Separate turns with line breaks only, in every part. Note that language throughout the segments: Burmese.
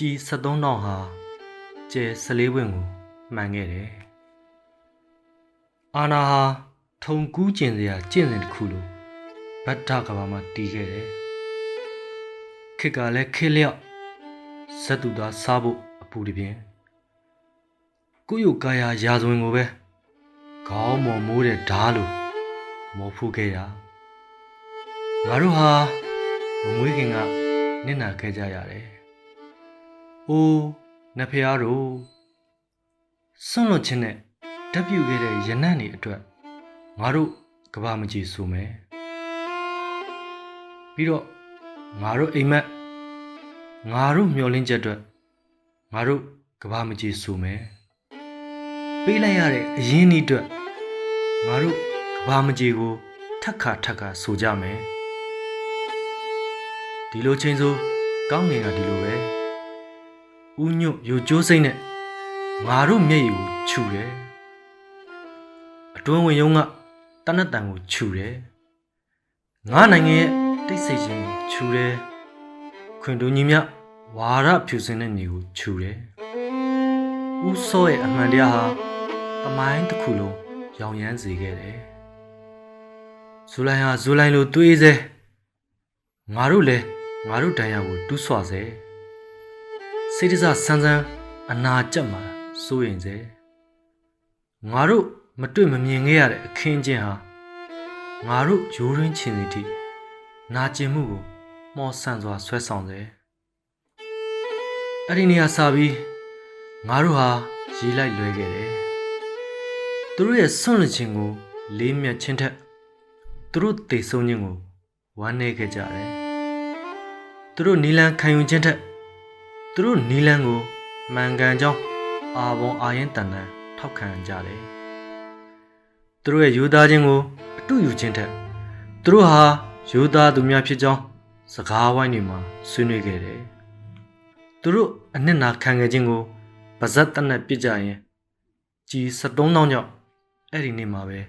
ကြီး73တောင်ဟာကျဲ14ဝင်ကိုမှန်ခဲ့တယ်အာနာဟာထုံကူးကျင်စရာကျင့်စဉ်တစ်ခုလိုဗတ္ထကဘာမှာတည်ခဲ့တယ်ခေတ်ကလည်းခေတ်လျော့ဇက်တူသားစားဖို့အပူတပြင်းကိုယ့်ရုပ်ကာယရာဇဝင်ကိုပဲခေါင်းမော်မိုးတဲ့ဓားလိုမော်ဖူးခဲ့ရငါတို့ဟာမမွေးခင်ကနစ်နာခဲ့ကြရတယ်။ အိုးနဖေအားတို့ဆွန့်လွတ်ခြင်းနဲ့တက်ပြူခဲ့တဲ့ရနံ့တွေအတွက်ငါတို့ကဘာမကြီးဆိုမယ်။ပြီးတော့ငါတို့အိမ်မက်ငါတို့မျောလင်းချက်အတွက်ငါတို့ကဘာမကြီးဆိုမယ်။ပေးလိုက်ရတဲ့အရင်းအနှီးအတွက်ငါတို့ကဘာမကြီးကိုထက်ခါထက်ခါဆိုကြမယ်။ဒီလိုချင်းဆိုကောင်းငင်ကဒီလိုပဲ ဥညွတ်ယူကျိုးစိမ့်နဲ့ငါတို့မျက်ရည်ကိုခြူတယ်အတွင်းဝင်ယုံကတနတ်တန်ကိုခြူတယ်ငါနိုင်ငံရဲ့တိတ်ဆိတ်ခြင်းကိုခြူတယ်ခွင်တူညီမြဝါရဖြူစင်တဲ့နေကိုခြူတယ်ဥစောရဲ့အမှန်တရားဟာတမိုင်းတစ်ခုလုံးရောင်ရမ်းစေခဲ့တယ်ဇူလိုင်ဟာဇူလိုင်လိုတွေးစေငါတို့လည်းငါတို့တန်ရာကိုတူးဆွစေ စိတ်တစဆန်းဆန်းအနာကြက်မှာစိုးရင်စေငါတို့မတွေ့မမြင်ခဲ့ရတဲ့အခင်းချင်းဟာငါတို့ရိုးရင်းချင်စီတိနာကျင်မှုကိုမော်ဆန်စွာဆွဲဆောင်စေအဲ့ဒီနေရာစပြီးငါတို့ဟာရေးလိုက်လွဲခဲ့တယ်သူတို့ရဲ့ဆွန့်လွတ်ခြင်းကိုလေးမြတ်ခြင်းထက်သူတို့တည်ဆုံးခြင်းကိုဝမ်းနည်းခဲ့ကြတယ်သူတို့နီလန်ခံယူခြင်းထက် သူတို့နီလန်ကိုမှန်ကန်ကြောင်းအာဘွန်အာရင်တန်တန်ထောက်ခံကြတယ်သူတို့ရဲ့ယူသားခြင်းကိုအတူယူခြင်းထက်သူတို့ဟာယူသားသူများဖြစ်ကြောင်းစကားဝိုင်းတွေမှာဆွေးနွေးခဲ့တယ်သူတို့အနစ်နာခံခဲ့ခြင်းကိုပါဇက်တနက်ပြစ်ကြရင်ကြီး73တောင်းကြောင့်အဲ့ဒီနေ့မှာပဲ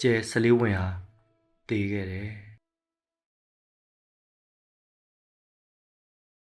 ကျဲ14ဝင်ဟာတည်ခဲ့တယ်